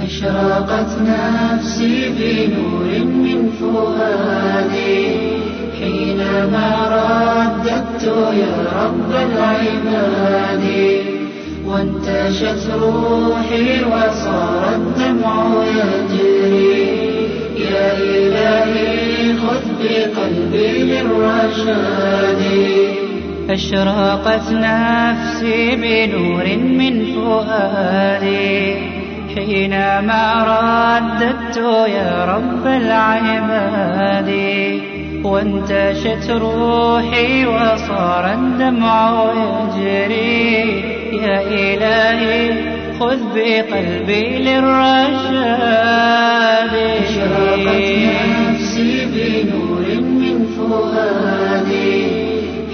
أشرقت نفسي بنور من فؤادي. حينما رددت يا رب العباد وانتشت روحي وصار الدمع يجري يا إلهي خذ بقلبي للرشاد. أشرقت نفسي بنور من فؤادي. حينما رددت يا رب العباد وانتشت روحي وصار الدمع يجري. يا إلهي خذ بقلبي للرشاد. أشرقت نفسي بنور من فؤادي.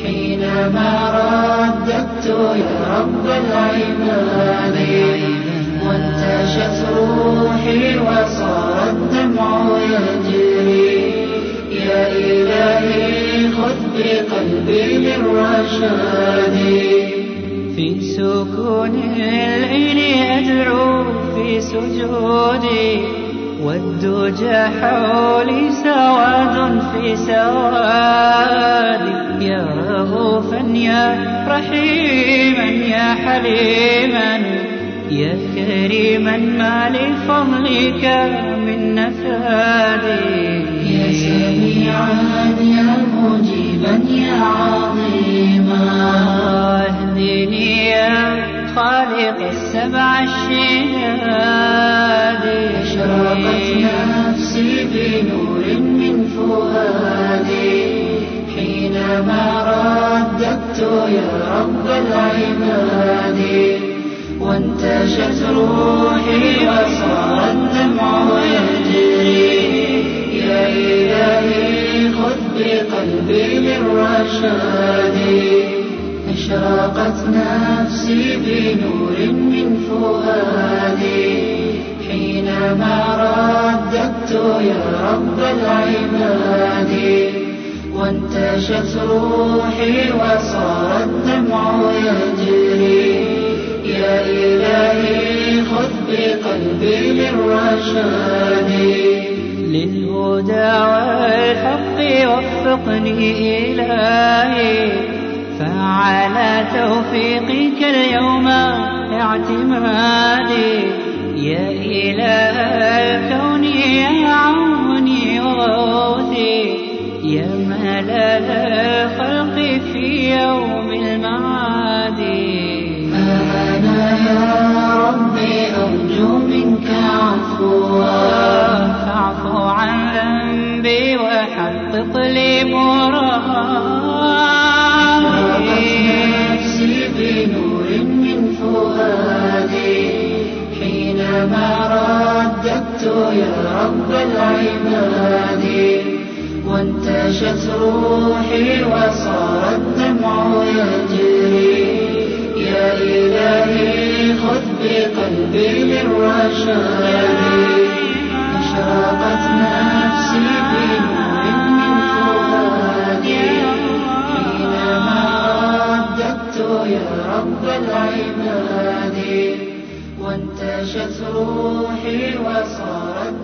حينما رددت يا رب العباد روحي وصار الدمع يجري. يا إلهي خذ بقلبي للرشاد في سكون العين أدعو في سجودي والدجى حولي سواد في سوادي يا رؤوفا يا رحيما يا حليما. يا كريما ما لفضلك من نفادي يا سميعا يا مجيبا يا عظيما. أهدني يا خالق السبع الشهاد. أشرقت نفسي بنور من فؤادي. حينما رددت يا رب العباد. وانتشت روحي وصار الدمع يجري. يا إلهي خذ بقلبي للرشاد. أشرقت نفسي بنور من فؤادي حينما رددت يا رب العباد. وانتشت روحي وصار الدمع يجري. للرشاد للهدى والحق وفقني إلهي. فعلى توفيقك اليوم اعتمادي. يا إله الكون لي مرادي نفسي بنور من فؤادي حينما رددت يا رب العباد وانتشت روحي وصار الدمع يجري. يا إلهي خذ بقلبي للرشاد. يا رب العباد وانتشت روحي وصار الدمع يجري